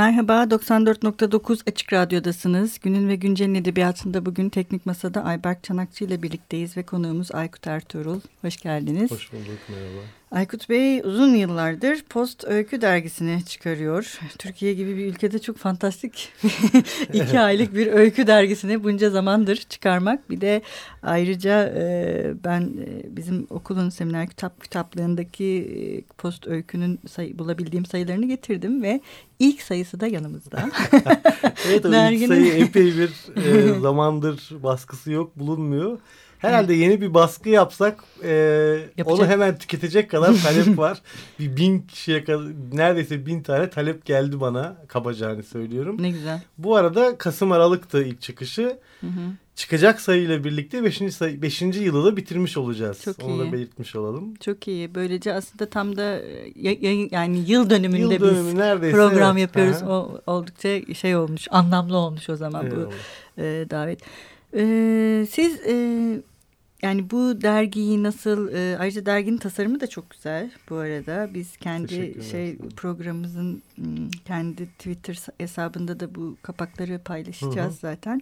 Merhaba, 94.9 Açık Radyo'dasınız. Günün ve Güncel'in edebiyatında bugün Teknik Masa'da Ayberk Çanakçı ile birlikteyiz ve konuğumuz Aykut Ertuğrul. Hoş geldiniz. Hoş bulduk, merhaba. Aykut Bey uzun yıllardır Post Öykü dergisini çıkarıyor. Türkiye gibi bir ülkede çok fantastik iki aylık bir öykü dergisini bunca zamandır çıkarmak. Bir de ayrıca e, ben e, bizim okulun seminer kitap kitaplığındaki e, Post Öykü'nün sayı, bulabildiğim sayılarını getirdim ve ilk sayısı da yanımızda. evet o ilk sayı epey bir e, zamandır baskısı yok bulunmuyor. Herhalde yeni bir baskı yapsak e, onu hemen tüketecek kadar talep var. bir bin kişiye kadar neredeyse bin tane talep geldi bana kabaca hani söylüyorum. Ne güzel. Bu arada Kasım Aralık'tı ilk çıkışı. Hı hı. Çıkacak sayıyla birlikte 5. sayı 5. yılı da bitirmiş olacağız. Çok Onu iyi. da belirtmiş olalım. Çok iyi. Böylece aslında tam da yani yıl dönümünde yıl dönümü biz neredeyse, program evet. yapıyoruz. O oldukça şey olmuş, anlamlı olmuş o zaman evet, bu e, davet. Ee, siz e, yani bu dergiyi nasıl e, ayrıca derginin tasarımı da çok güzel bu arada. Biz kendi şey programımızın kendi Twitter hesabında da bu kapakları paylaşacağız hı hı. zaten.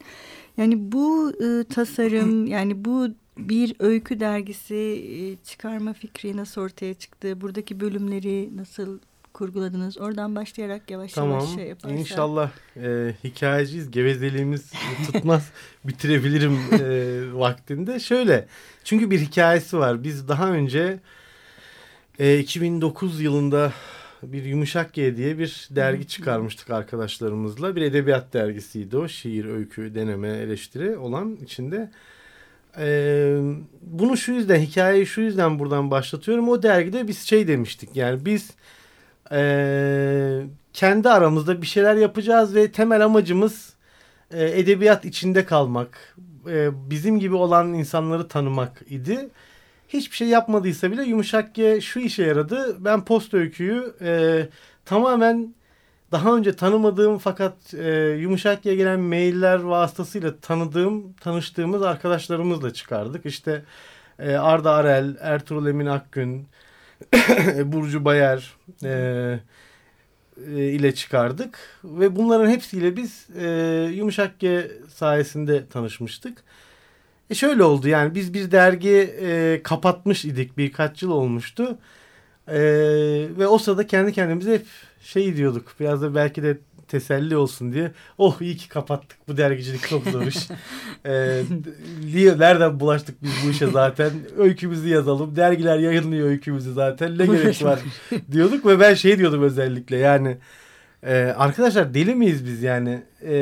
Yani bu e, tasarım yani bu bir öykü dergisi çıkarma fikri nasıl ortaya çıktı? Buradaki bölümleri nasıl kurguladınız? Oradan başlayarak yavaş tamam. yavaş şey yaparsak. İnşallah e, hikayeciyiz. Gevezeliğimiz tutmaz. bitirebilirim e, vaktinde. Şöyle. Çünkü bir hikayesi var. Biz daha önce e, 2009 yılında bir Yumuşak G diye bir dergi çıkarmıştık arkadaşlarımızla. Bir edebiyat dergisiydi o. Şiir, öykü, deneme, eleştiri olan içinde. Ee, bunu şu yüzden, hikayeyi şu yüzden buradan başlatıyorum. O dergide biz şey demiştik. Yani biz e, kendi aramızda bir şeyler yapacağız ve temel amacımız e, edebiyat içinde kalmak. E, bizim gibi olan insanları tanımak idi. Hiçbir şey yapmadıysa bile Yumuşak G şu işe yaradı. Ben post öyküyü e, tamamen daha önce tanımadığım fakat e, Yumuşak G'ye gelen mailler vasıtasıyla tanıdığım, tanıştığımız arkadaşlarımızla çıkardık. İşte e, Arda Arel, Ertuğrul Emin Akgün, Burcu Bayer e, e, ile çıkardık. Ve bunların hepsiyle biz e, Yumuşak G sayesinde tanışmıştık. E şöyle oldu yani biz bir dergi e, kapatmış idik birkaç yıl olmuştu. E, ve o sırada kendi kendimize hep şey diyorduk biraz da belki de teselli olsun diye. Oh iyi ki kapattık bu dergicilik çok zor iş. ee, nereden bulaştık biz bu işe zaten? Öykümüzü yazalım. Dergiler yayınlıyor öykümüzü zaten. Ne gerek var diyorduk ve ben şey diyordum özellikle yani e, arkadaşlar deli miyiz biz yani? E,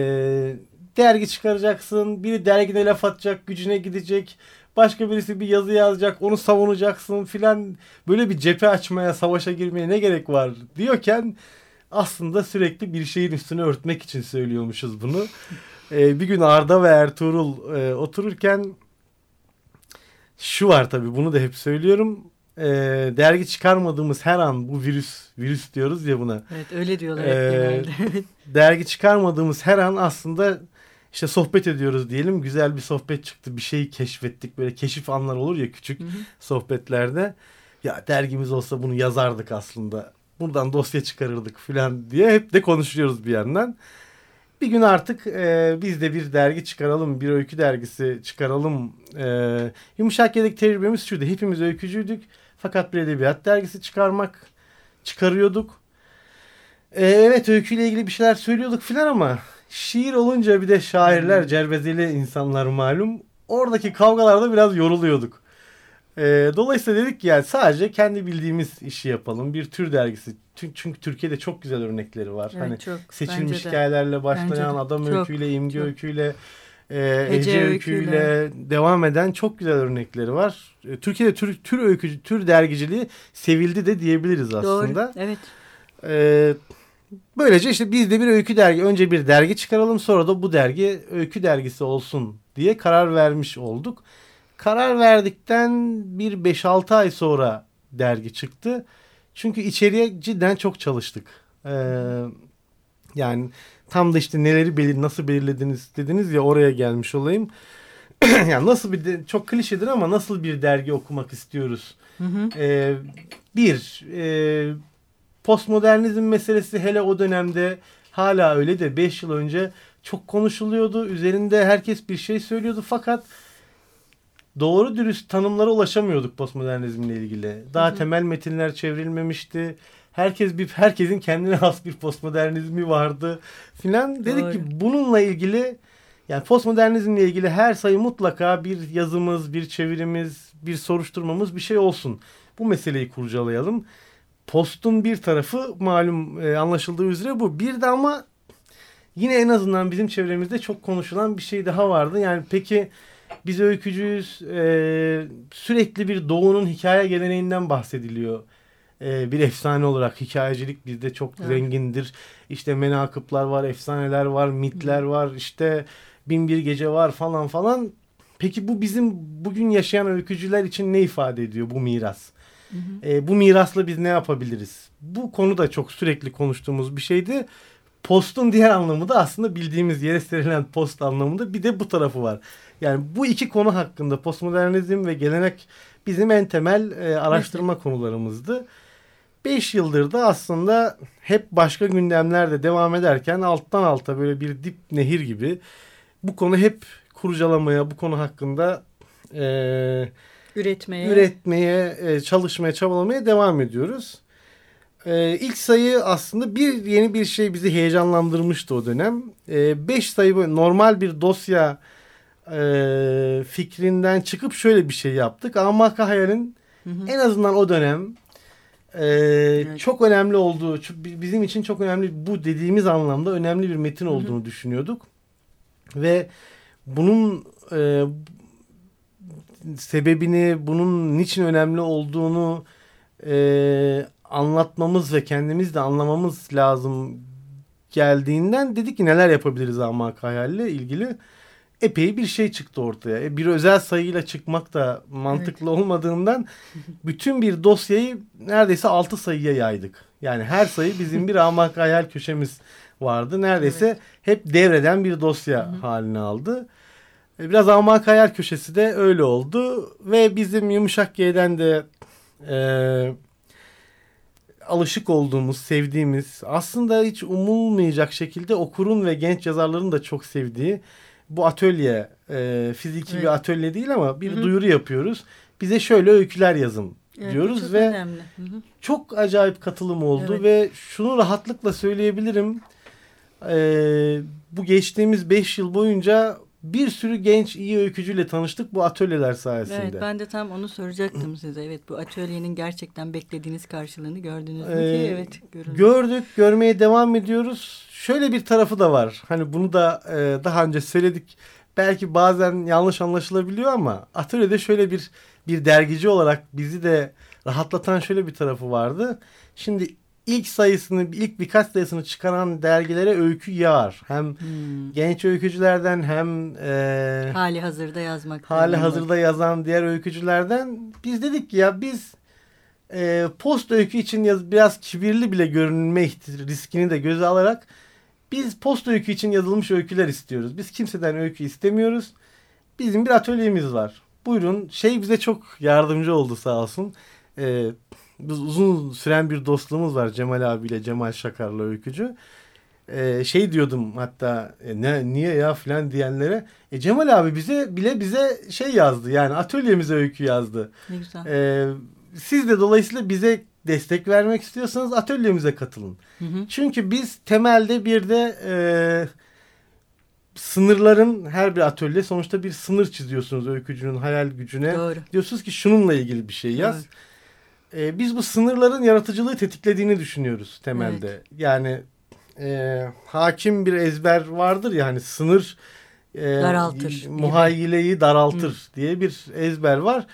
dergi çıkaracaksın. Biri dergine laf atacak. Gücüne gidecek. Başka birisi bir yazı yazacak. Onu savunacaksın filan. Böyle bir cephe açmaya, savaşa girmeye ne gerek var diyorken aslında sürekli bir şeyin üstünü örtmek için söylüyormuşuz bunu. Ee, bir gün Arda ve Ertuğrul e, otururken şu var tabii bunu da hep söylüyorum. E, dergi çıkarmadığımız her an bu virüs virüs diyoruz ya buna. Evet öyle diyorlar e, dergi çıkarmadığımız her an aslında işte sohbet ediyoruz diyelim. Güzel bir sohbet çıktı. Bir şeyi keşfettik. Böyle keşif anlar olur ya küçük hı hı. sohbetlerde. Ya dergimiz olsa bunu yazardık aslında buradan dosya çıkarırdık falan diye hep de konuşuyoruz bir yandan. Bir gün artık e, biz de bir dergi çıkaralım, bir öykü dergisi çıkaralım. E, yumuşak yedek tecrübemiz şuydu. Hepimiz öykücüydük. Fakat bir edebiyat dergisi çıkarmak, çıkarıyorduk. E, evet öyküyle ilgili bir şeyler söylüyorduk filan ama şiir olunca bir de şairler, hmm. cervezeli insanlar malum. Oradaki kavgalarda biraz yoruluyorduk. E, dolayısıyla dedik ki yani sadece kendi bildiğimiz işi yapalım. Bir tür dergisi. Çünkü Türkiye'de çok güzel örnekleri var. Evet, hani çok, seçilmiş hikayelerle başlayan adam çok, öyküyle, imge çok. öyküyle, e, Ece, Ece öyküyle, öyküyle devam eden çok güzel örnekleri var. E, Türkiye'de tür, tür öykücü, tür dergiciliği sevildi de diyebiliriz aslında. Doğru, evet. E, böylece işte biz de bir öykü dergi, önce bir dergi çıkaralım sonra da bu dergi öykü dergisi olsun diye karar vermiş olduk. Karar verdikten bir 5-6 ay sonra dergi çıktı. Çünkü içeriye cidden çok çalıştık. Ee, yani tam da işte neleri belir nasıl belirlediniz dediniz ya oraya gelmiş olayım. yani nasıl bir de, çok klişedir ama nasıl bir dergi okumak istiyoruz? Hı hı. Ee, bir e, postmodernizm meselesi hele o dönemde hala öyle de 5 yıl önce çok konuşuluyordu. Üzerinde herkes bir şey söylüyordu fakat doğru dürüst tanımlara ulaşamıyorduk postmodernizmle ilgili. Daha hı hı. temel metinler çevrilmemişti. Herkes bir herkesin kendine has bir postmodernizmi vardı filan. Dedik Doğru. ki bununla ilgili yani postmodernizmle ilgili her sayı mutlaka bir yazımız, bir çevirimiz, bir soruşturmamız bir şey olsun. Bu meseleyi kurcalayalım. Postun bir tarafı malum e, anlaşıldığı üzere bu. Bir de ama yine en azından bizim çevremizde çok konuşulan bir şey daha vardı. Yani peki biz öykücüyüz. E, sürekli bir doğunun hikaye geleneğinden bahsediliyor. E, bir efsane olarak hikayecilik bizde çok evet. zengindir. İşte menakıplar var, efsaneler var, mitler var. İşte bin bir gece var falan falan. Peki bu bizim bugün yaşayan öykücüler için ne ifade ediyor bu miras? Hı hı. E, bu mirasla biz ne yapabiliriz? Bu konu da çok sürekli konuştuğumuz bir şeydi. Postun diğer anlamı da aslında bildiğimiz yere serilen post anlamında bir de bu tarafı var. Yani bu iki konu hakkında postmodernizm ve gelenek bizim en temel e, araştırma evet. konularımızdı. Beş yıldır da aslında hep başka gündemlerde devam ederken alttan alta böyle bir dip nehir gibi bu konu hep kurcalamaya, bu konu hakkında e, üretmeye, üretmeye, e, çalışmaya, çabalamaya devam ediyoruz. E, ilk sayı aslında bir yeni bir şey bizi heyecanlandırmıştı o dönem. E, beş sayı normal bir dosya e, fikrinden çıkıp şöyle bir şey yaptık. Amaka Hayal'in en azından o dönem e, evet. çok önemli olduğu, bizim için çok önemli bu dediğimiz anlamda önemli bir metin olduğunu hı hı. düşünüyorduk. Ve bunun e, sebebini, bunun niçin önemli olduğunu e, anlatmamız ve kendimiz de anlamamız lazım geldiğinden dedik ki neler yapabiliriz Amak Hayal'le ilgili epey bir şey çıktı ortaya. E, bir özel sayıyla çıkmak da mantıklı evet. olmadığından bütün bir dosyayı neredeyse altı sayıya yaydık. Yani her sayı bizim bir Amak Hayal köşemiz vardı. Neredeyse evet. hep devreden bir dosya Hı-hı. halini aldı. E, biraz Amak Hayal köşesi de öyle oldu. Ve bizim Yumuşak G'den de e, alışık olduğumuz, sevdiğimiz, aslında hiç umulmayacak şekilde okurun ve genç yazarların da çok sevdiği bu atölye, e, fiziki evet. bir atölye değil ama bir Hı-hı. duyuru yapıyoruz. Bize şöyle öyküler yazın evet, diyoruz ve önemli. çok acayip katılım oldu evet. ve şunu rahatlıkla söyleyebilirim e, bu geçtiğimiz beş yıl boyunca bir sürü genç iyi öykücüyle tanıştık bu atölyeler sayesinde. Evet ben de tam onu soracaktım size. Evet bu atölyenin gerçekten beklediğiniz karşılığını gördünüz mü ee, ki? Evet görüldü. Gördük görmeye devam ediyoruz. Şöyle bir tarafı da var. Hani bunu da e, daha önce söyledik. Belki bazen yanlış anlaşılabiliyor ama atölyede şöyle bir bir dergici olarak bizi de rahatlatan şöyle bir tarafı vardı. Şimdi ilk sayısını, ilk birkaç sayısını çıkaran dergilere öykü yağar. Hem hmm. genç öykücülerden hem e, hali hazırda yazmak. Hali hazırda yazan diğer öykücülerden biz dedik ki ya biz e, post öykü için yaz, biraz kibirli bile görünme riskini de göze alarak biz post öykü için yazılmış öyküler istiyoruz. Biz kimseden öykü istemiyoruz. Bizim bir atölyemiz var. Buyurun şey bize çok yardımcı oldu sağ olsun. E, biz uzun süren bir dostluğumuz var Cemal abiyle Cemal Şakar'la öykücü. Ee, şey diyordum hatta e, ne niye ya filan diyenlere e, Cemal abi bize bile bize şey yazdı yani atölyemize öykü yazdı. Ne güzel. Ee, siz de dolayısıyla bize destek vermek istiyorsanız atölyemize katılın. Hı hı. Çünkü biz temelde bir de e, sınırların her bir atölye sonuçta bir sınır çiziyorsunuz öykücünün hayal gücüne. Doğru. Diyorsunuz ki şununla ilgili bir şey yaz. Doğru e, biz bu sınırların yaratıcılığı tetiklediğini düşünüyoruz temelde. Evet. Yani e, hakim bir ezber vardır ya hani sınır e, daraltır. Muhayyileyi daraltır Hı. diye bir ezber var.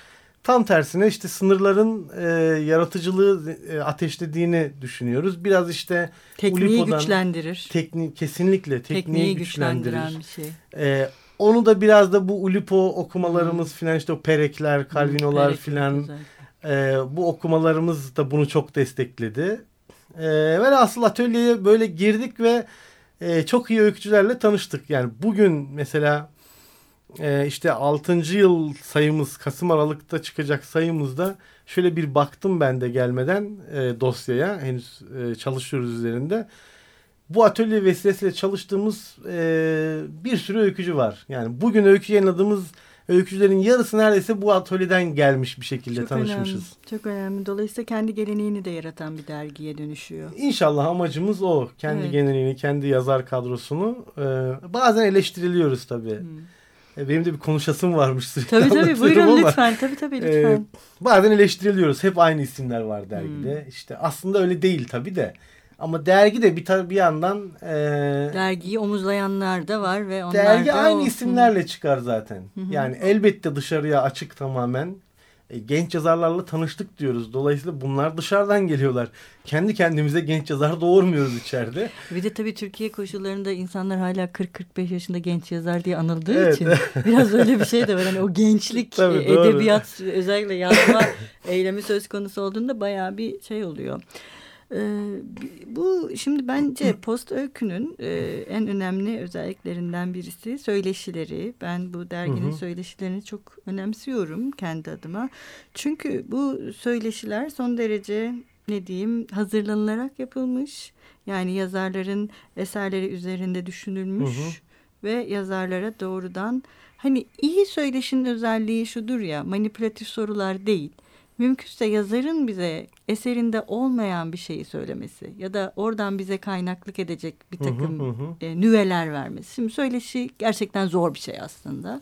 Tam tersine işte sınırların e, yaratıcılığı e, ateşlediğini düşünüyoruz. Biraz işte tekniği güçlendirir. Teknik kesinlikle tekniği, tekniği güçlendirir. bir şey. E, onu da biraz da bu Ulipo okumalarımız hmm. filan işte o Perekler, Calvinolar hmm, filan e, bu okumalarımız da bunu çok destekledi. E, ve asıl atölyeye böyle girdik ve e, çok iyi öykücülerle tanıştık. Yani bugün mesela e, işte 6. yıl sayımız Kasım Aralık'ta çıkacak sayımızda şöyle bir baktım ben de gelmeden e, dosyaya henüz e, çalışıyoruz üzerinde. bu atölye vesilesiyle çalıştığımız e, bir sürü öykücü var. Yani bugün öykü yayınladığımız öykücülerin yarısı neredeyse bu atölyeden gelmiş bir şekilde çok tanışmışız. Önemli, çok önemli. Dolayısıyla kendi geleneğini de yaratan bir dergiye dönüşüyor. İnşallah amacımız o. Kendi evet. geleneğini, kendi yazar kadrosunu. E, bazen eleştiriliyoruz tabii. Hmm. E, benim de bir konuşasım varmış sürekli Tabii tabii buyurun ama, lütfen. Tabii tabii lütfen. E, bazen eleştiriliyoruz. Hep aynı isimler var dergide. Hmm. İşte aslında öyle değil tabii de. Ama dergi de bir, bir yandan... E, Dergiyi omuzlayanlar da var ve onlar Dergi da aynı o... isimlerle çıkar zaten. Hı hı. Yani elbette dışarıya açık tamamen. E, genç yazarlarla tanıştık diyoruz. Dolayısıyla bunlar dışarıdan geliyorlar. Kendi kendimize genç yazar doğurmuyoruz içeride. Bir de tabii Türkiye koşullarında insanlar hala 40-45 yaşında genç yazar diye anıldığı evet. için biraz öyle bir şey de var. Hani o gençlik tabii, edebiyat özellikle yazma eylemi söz konusu olduğunda bayağı bir şey oluyor. Ee, bu şimdi bence post öykünün e, en önemli özelliklerinden birisi söyleşileri. Ben bu derginin hı hı. söyleşilerini çok önemsiyorum kendi adıma. Çünkü bu söyleşiler son derece ne diyeyim hazırlanılarak yapılmış. Yani yazarların eserleri üzerinde düşünülmüş hı hı. ve yazarlara doğrudan hani iyi söyleşinin özelliği şudur ya manipülatif sorular değil mümkünse yazarın bize eserinde olmayan bir şeyi söylemesi ya da oradan bize kaynaklık edecek bir takım hı hı hı. E, nüveler vermesi. Şimdi söyleşi gerçekten zor bir şey aslında.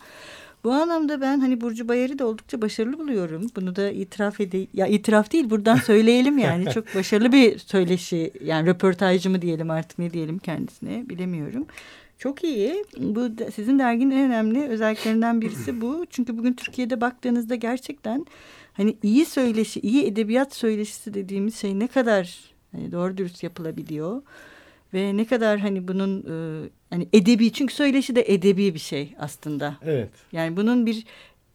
Bu anlamda ben hani Burcu Bayar'ı da oldukça başarılı buluyorum. Bunu da itiraf edeyim. Ya itiraf değil buradan söyleyelim yani. Çok başarılı bir söyleşi yani röportajcı mı diyelim artık ne diyelim kendisine bilemiyorum. Çok iyi. Bu sizin derginin en önemli özelliklerinden birisi bu. Çünkü bugün Türkiye'de baktığınızda gerçekten hani iyi söyleşi, iyi edebiyat söyleşisi dediğimiz şey ne kadar hani doğru dürüst yapılabiliyor ve ne kadar hani bunun e, hani edebi çünkü söyleşi de edebi bir şey aslında. Evet. Yani bunun bir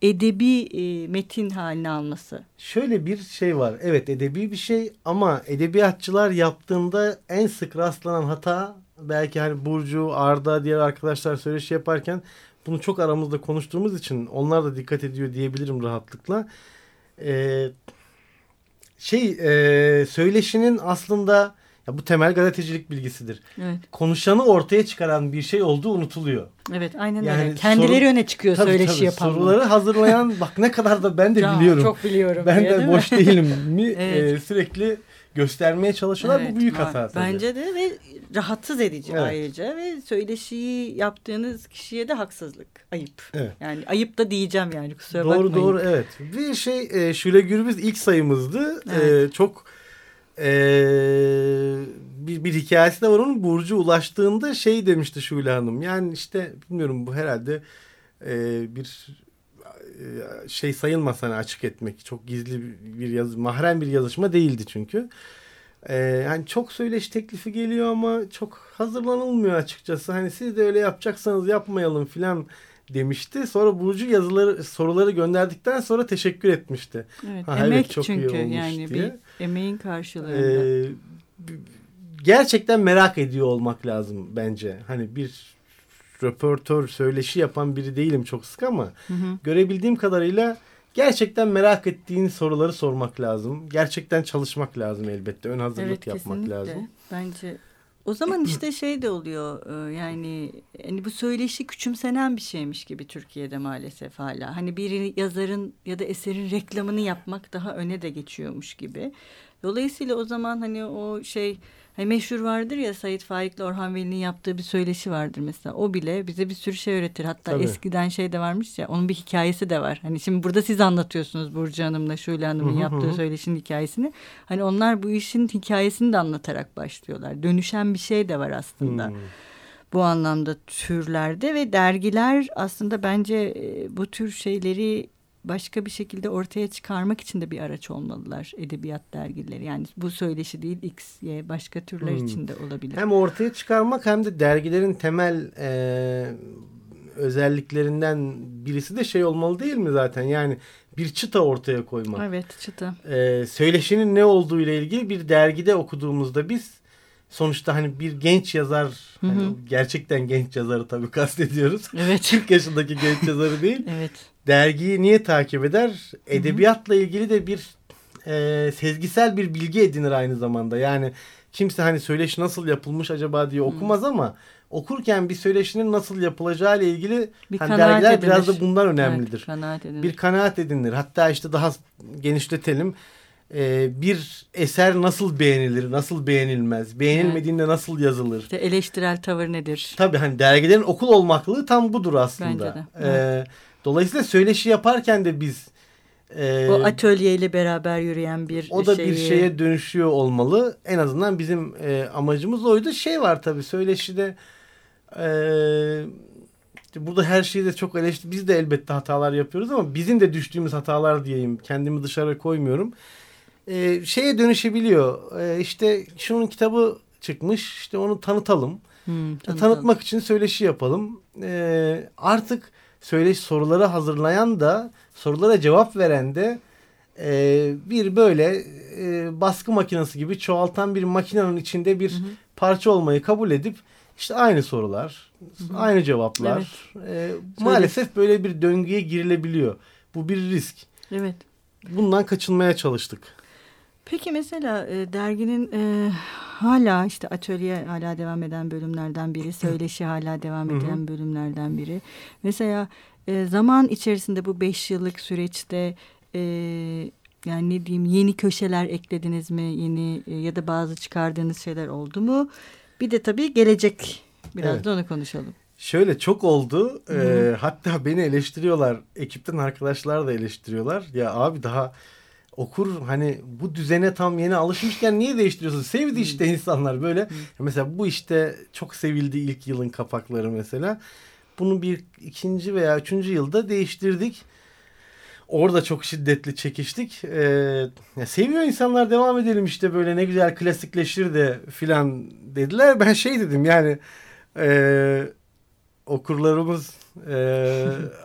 edebi e, metin haline alması. Şöyle bir şey var. Evet edebi bir şey ama edebiyatçılar yaptığında en sık rastlanan hata belki hani Burcu, Arda diğer arkadaşlar söyleşi yaparken bunu çok aramızda konuştuğumuz için onlar da dikkat ediyor diyebilirim rahatlıkla e, şey e, söyleşinin aslında ya bu temel gazetecilik bilgisidir. Evet. Konuşanı ortaya çıkaran bir şey olduğu unutuluyor. Evet aynen yani öyle. Kendileri soru, öne çıkıyor tabii, söyleşi tabii, yapanlar. Soruları hazırlayan bak ne kadar da ben de biliyorum. Çok biliyorum. Ben diye, de boş değilim mi evet. e, sürekli göstermeye çalışıyorlar. Evet, bu büyük hata. Tabii. Bence de ve rahatsız edici evet. ayrıca ve söyleşiyi yaptığınız kişiye de haksızlık. Ayıp. Evet. Yani ayıp da diyeceğim yani kusura doğru, bakmayın. Doğru doğru evet. Bir şey e, Şule Gürbüz ilk sayımızdı. E, evet. E, çok e, bir, bir hikayesi de var onun. Burcu ulaştığında şey demişti Şule Hanım. Yani işte bilmiyorum bu herhalde e, bir şey sayılmaz hani açık etmek. Çok gizli bir yazı, mahrem bir yazışma değildi çünkü. Ee, yani çok söyleşi teklifi geliyor ama çok hazırlanılmıyor açıkçası. Hani siz de öyle yapacaksanız yapmayalım filan demişti. Sonra Burcu yazıları soruları gönderdikten sonra teşekkür etmişti. Evet, ha, emek evet, çok çünkü iyi yani diye. bir emeğin karşılığında. Ee, gerçekten merak ediyor olmak lazım bence. Hani bir röportör söyleşi yapan biri değilim çok sık ama hı hı. görebildiğim kadarıyla gerçekten merak ettiğin soruları sormak lazım. Gerçekten çalışmak lazım elbette. Ön hazırlık evet, yapmak kesinlikle. lazım. Bence o zaman işte şey de oluyor e, yani hani bu söyleşi küçümsenen bir şeymiş gibi Türkiye'de maalesef hala. Hani bir yazarın ya da eserin reklamını yapmak daha öne de geçiyormuş gibi. Dolayısıyla o zaman hani o şey Hani meşhur vardır ya Sait Faik'le Orhan Veli'nin yaptığı bir söyleşi vardır mesela. O bile bize bir sürü şey öğretir. Hatta Tabii. eskiden şey de varmış ya onun bir hikayesi de var. Hani şimdi burada siz anlatıyorsunuz Burcu Hanım'la Şule Hanım'ın yaptığı söyleşinin hikayesini. Hani onlar bu işin hikayesini de anlatarak başlıyorlar. Dönüşen bir şey de var aslında. Hmm bu anlamda türlerde ve dergiler aslında bence e, bu tür şeyleri başka bir şekilde ortaya çıkarmak için de bir araç olmalılar edebiyat dergileri. Yani bu söyleşi değil X, Y başka türler hmm. için de olabilir. Hem ortaya çıkarmak hem de dergilerin temel e, özelliklerinden birisi de şey olmalı değil mi zaten? Yani bir çıta ortaya koymak. Evet çıta. E, söyleşinin ne olduğu ile ilgili bir dergide okuduğumuzda biz sonuçta hani bir genç yazar hı hı. Hani gerçekten genç yazarı tabii kastediyoruz. Evet. 40 yaşındaki genç yazarı değil. evet dergiyi niye takip eder? Edebiyatla ilgili de bir e, sezgisel bir bilgi edinir aynı zamanda. Yani kimse hani söyleşi nasıl yapılmış acaba diye okumaz hmm. ama okurken bir söyleşinin nasıl yapılacağı ile ilgili bir hani dergiler edinir. biraz da bundan önemlidir. Evet, kanaat bir kanaat edinir. Hatta işte daha genişletelim. Ee, bir eser nasıl beğenilir, nasıl beğenilmez, beğenilmediğinde evet. nasıl yazılır? İşte eleştirel tavır nedir? Tabii hani dergilerin okul olmaklığı tam budur aslında. Bence de. Ee, evet. Dolayısıyla söyleşi yaparken de biz e, o atölyeyle beraber yürüyen bir O da şeyi... bir şeye dönüşüyor olmalı. En azından bizim e, amacımız oydu. Şey var tabii söyleşide e, burada her şeyi de çok eleştir. Biz de elbette hatalar yapıyoruz ama bizim de düştüğümüz hatalar diyeyim. Kendimi dışarı koymuyorum. E, şeye dönüşebiliyor. E, işte şunun kitabı çıkmış. İşte onu tanıtalım. Hmm, Tanıtmak için söyleşi yapalım. E, artık söyleşi soruları hazırlayan da sorulara cevap veren de e, bir böyle e, baskı makinesi gibi çoğaltan bir makinenin içinde bir hı hı. parça olmayı kabul edip işte aynı sorular, hı hı. aynı cevaplar. Evet. E, maalesef böyle bir döngüye girilebiliyor. Bu bir risk. Evet. Bundan kaçınmaya çalıştık. Peki mesela e, derginin e, hala işte atölye hala devam eden bölümlerden biri, söyleşi hala devam eden bölümlerden biri. Mesela e, zaman içerisinde bu beş yıllık süreçte e, yani ne diyeyim yeni köşeler eklediniz mi? Yeni e, ya da bazı çıkardığınız şeyler oldu mu? Bir de tabii gelecek. Biraz evet. da onu konuşalım. Şöyle çok oldu. Ee, hatta beni eleştiriyorlar. Ekipten arkadaşlar da eleştiriyorlar. Ya abi daha okur hani bu düzene tam yeni alışmışken niye değiştiriyorsun? Sevdi işte insanlar böyle. Mesela bu işte çok sevildi ilk yılın kapakları mesela. Bunu bir ikinci veya üçüncü yılda değiştirdik. Orada çok şiddetli çekiştik. Ee, ya seviyor insanlar devam edelim işte böyle ne güzel klasikleşir de filan dediler. Ben şey dedim yani e, okurlarımız e,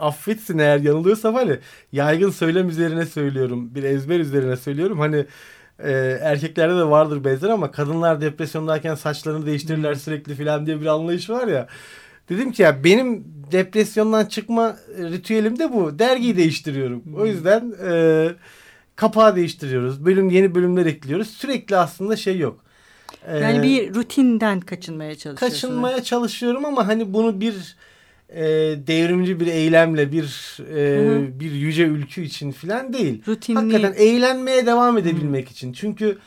affetsin eğer yanılıyorsam hani yaygın söylem üzerine söylüyorum. Bir ezber üzerine söylüyorum. Hani e, erkeklerde de vardır benzer ama kadınlar depresyondayken saçlarını değiştirirler sürekli filan diye bir anlayış var ya. Dedim ki ya benim depresyondan çıkma ritüelim de bu. Dergiyi değiştiriyorum. O yüzden e, kapağı değiştiriyoruz. Bölüm yeni bölümler ekliyoruz. Sürekli aslında şey yok. Yani bir rutinden kaçınmaya çalışıyorsun. Kaçınmaya çalışıyorum ama hani bunu bir e, devrimci bir eylemle bir e, bir yüce ülkü için filan değil. Rutinli. Hakikaten eğlenmeye devam edebilmek Hı. için. Çünkü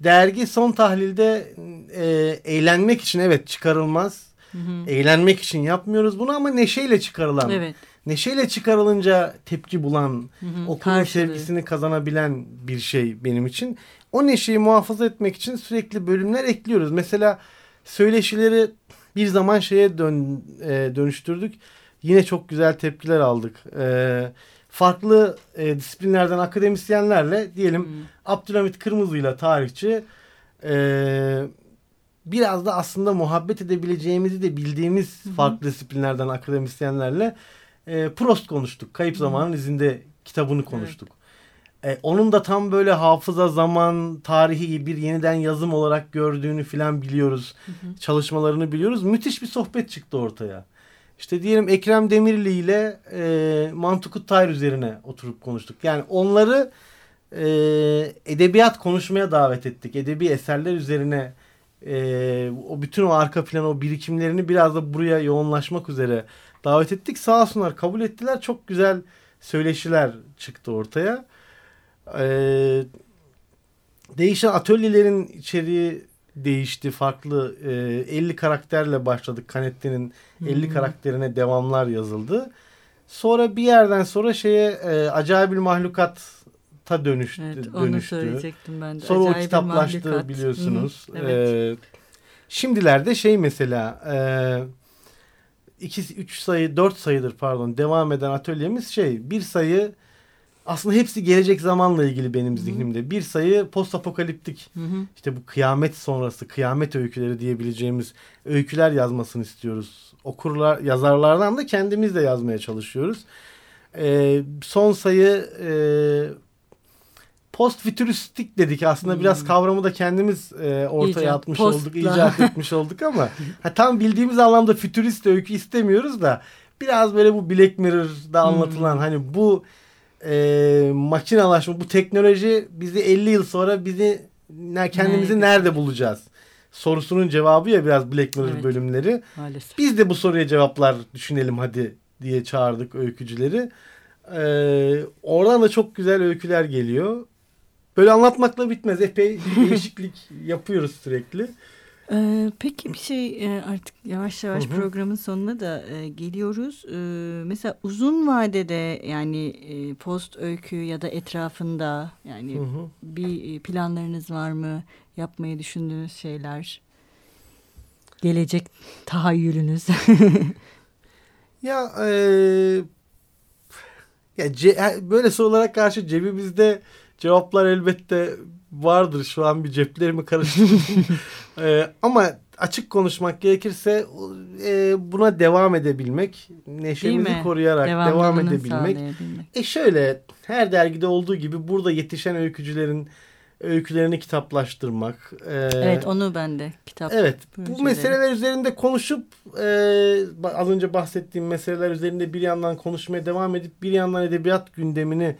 dergi son tahlilde e, eğlenmek için evet çıkarılmaz Hı hı. Eğlenmek için yapmıyoruz bunu ama neşeyle çıkarılan. Evet. Neşeyle çıkarılınca tepki bulan, hı hı, okulun karşılığı. sevgisini kazanabilen bir şey benim için. O neşeyi muhafaza etmek için sürekli bölümler ekliyoruz. Mesela söyleşileri bir zaman şeye dön, e, dönüştürdük. Yine çok güzel tepkiler aldık. E, farklı e, disiplinlerden akademisyenlerle diyelim hmm. Abdülhamit Kırmızı ile tarihçi e, biraz da aslında muhabbet edebileceğimizi de bildiğimiz Hı-hı. farklı disiplinlerden akademisyenlerle e, Prost konuştuk. Kayıp. Zamanın izinde kitabını konuştuk. Evet. E, onun da tam böyle hafıza, zaman, tarihi bir yeniden yazım olarak gördüğünü filan biliyoruz. Hı-hı. Çalışmalarını biliyoruz. Müthiş bir sohbet çıktı ortaya. İşte diyelim Ekrem Demirli ile e, Mantukut Tayr üzerine oturup konuştuk. Yani onları e, edebiyat konuşmaya davet ettik. Edebi eserler üzerine e, o bütün o arka plan o birikimlerini biraz da buraya yoğunlaşmak üzere davet ettik. Sağ olsunlar kabul ettiler. Çok güzel söyleşiler çıktı ortaya. E, değişen atölyelerin içeriği değişti. Farklı e, 50 karakterle başladık. Canetti'nin 50 hmm. karakterine devamlar yazıldı. Sonra bir yerden sonra şeye e, acayip bir mahlukat ta dönüştü. Evet, onu dönüştü. söyleyecektim ben de. Sonra Acayip o kitaplaştı biliyorsunuz. Hı, evet. Ee, şimdilerde şey mesela e, iki, üç sayı, dört sayıdır pardon devam eden atölyemiz şey bir sayı aslında hepsi gelecek zamanla ilgili benim zihnimde. Bir sayı post apokaliptik. Hı-hı. İşte bu kıyamet sonrası, kıyamet öyküleri diyebileceğimiz öyküler yazmasını istiyoruz. Okurlar, yazarlardan da kendimiz de yazmaya çalışıyoruz. Ee, son sayı e, post fütüristik dedik aslında hmm. biraz kavramı da kendimiz e, ortaya İcat, atmış postla. olduk, icat etmiş olduk ama ha, tam bildiğimiz anlamda fütürist öykü istemiyoruz da biraz böyle bu Black Mirror'da anlatılan hmm. hani bu e, makinalaşma, bu teknoloji bizi 50 yıl sonra bizi kendimizi nerede, nerede bulacağız? Sorusunun cevabı ya biraz Black Mirror evet. bölümleri. Maalesef. Biz de bu soruya cevaplar düşünelim hadi diye çağırdık öykücüleri. Ee, oradan da çok güzel öyküler geliyor. Böyle anlatmakla bitmez. Epey değişiklik yapıyoruz sürekli. Ee, peki bir şey e, artık yavaş yavaş hı hı. programın sonuna da e, geliyoruz. Ee, mesela uzun vadede yani e, post öykü ya da etrafında yani hı hı. bir planlarınız var mı? Yapmayı düşündüğünüz şeyler? Gelecek tahayyülünüz? ya e, ya ce, böyle sorulara karşı cebimizde cevaplar elbette vardır. Şu an bir ceplerimi karıştırdım. ee, ama açık konuşmak gerekirse e, buna devam edebilmek, neşemizi koruyarak devam edebilmek. E şöyle her dergide olduğu gibi burada yetişen öykücülerin öykülerini kitaplaştırmak. E, evet onu ben de kitap. Evet bu meseleler üzerinde konuşup e, az önce bahsettiğim meseleler üzerinde bir yandan konuşmaya devam edip bir yandan edebiyat gündemini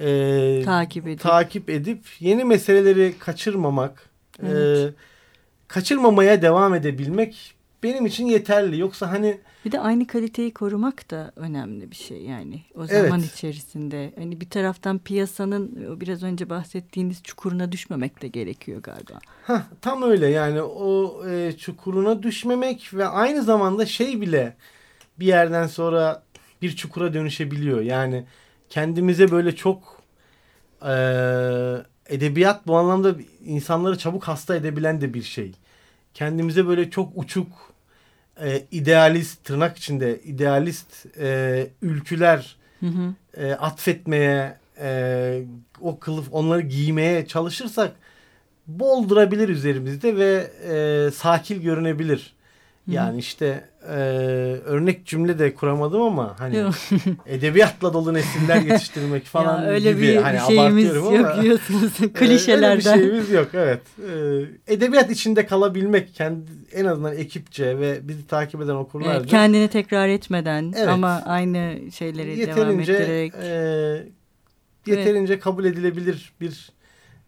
e, takip edip takip edip yeni meseleleri kaçırmamak, e, evet. e, kaçırmamaya devam edebilmek benim için yeterli. Yoksa hani bir de aynı kaliteyi korumak da önemli bir şey yani o zaman evet. içerisinde. Hani bir taraftan piyasanın biraz önce bahsettiğiniz çukuruna düşmemek de gerekiyor galiba. Heh, tam öyle yani o e, çukuruna düşmemek ve aynı zamanda şey bile bir yerden sonra bir çukura dönüşebiliyor. Yani kendimize böyle çok e, edebiyat bu anlamda insanları çabuk hasta edebilen de bir şey. Kendimize böyle çok uçuk e, idealist tırnak içinde idealist e, ülküler hı hı. E, atfetmeye e, o kılıf onları giymeye çalışırsak boldurabilir üzerimizde ve e, sakil görünebilir. Yani işte e, örnek cümle de kuramadım ama hani edebiyatla dolu nesiller yetiştirmek falan ya öyle gibi. Bir, hani bir şeyimiz yok ama, diyorsunuz klişelerden. öyle bir şeyimiz yok evet. E, edebiyat içinde kalabilmek kendi en azından ekipçe ve bizi takip eden okurlarca. Evet, kendini tekrar etmeden evet, ama aynı şeyleri devam ettirerek. E, yeterince evet. kabul edilebilir bir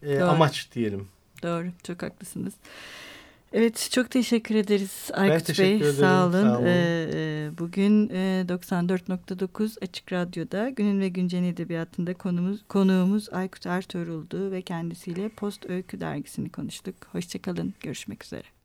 e, amaç diyelim. Doğru çok haklısınız. Evet çok teşekkür ederiz Aykut ben Bey. Ederim. Sağ olun. Sağ olun. Ee, bugün e, 94.9 Açık Radyo'da Günün ve Güncel Edebiyatı'nda konumuz, konuğumuz Aykut Ertuğrul'du ve kendisiyle Post Öykü dergisini konuştuk. Hoşçakalın. Görüşmek üzere.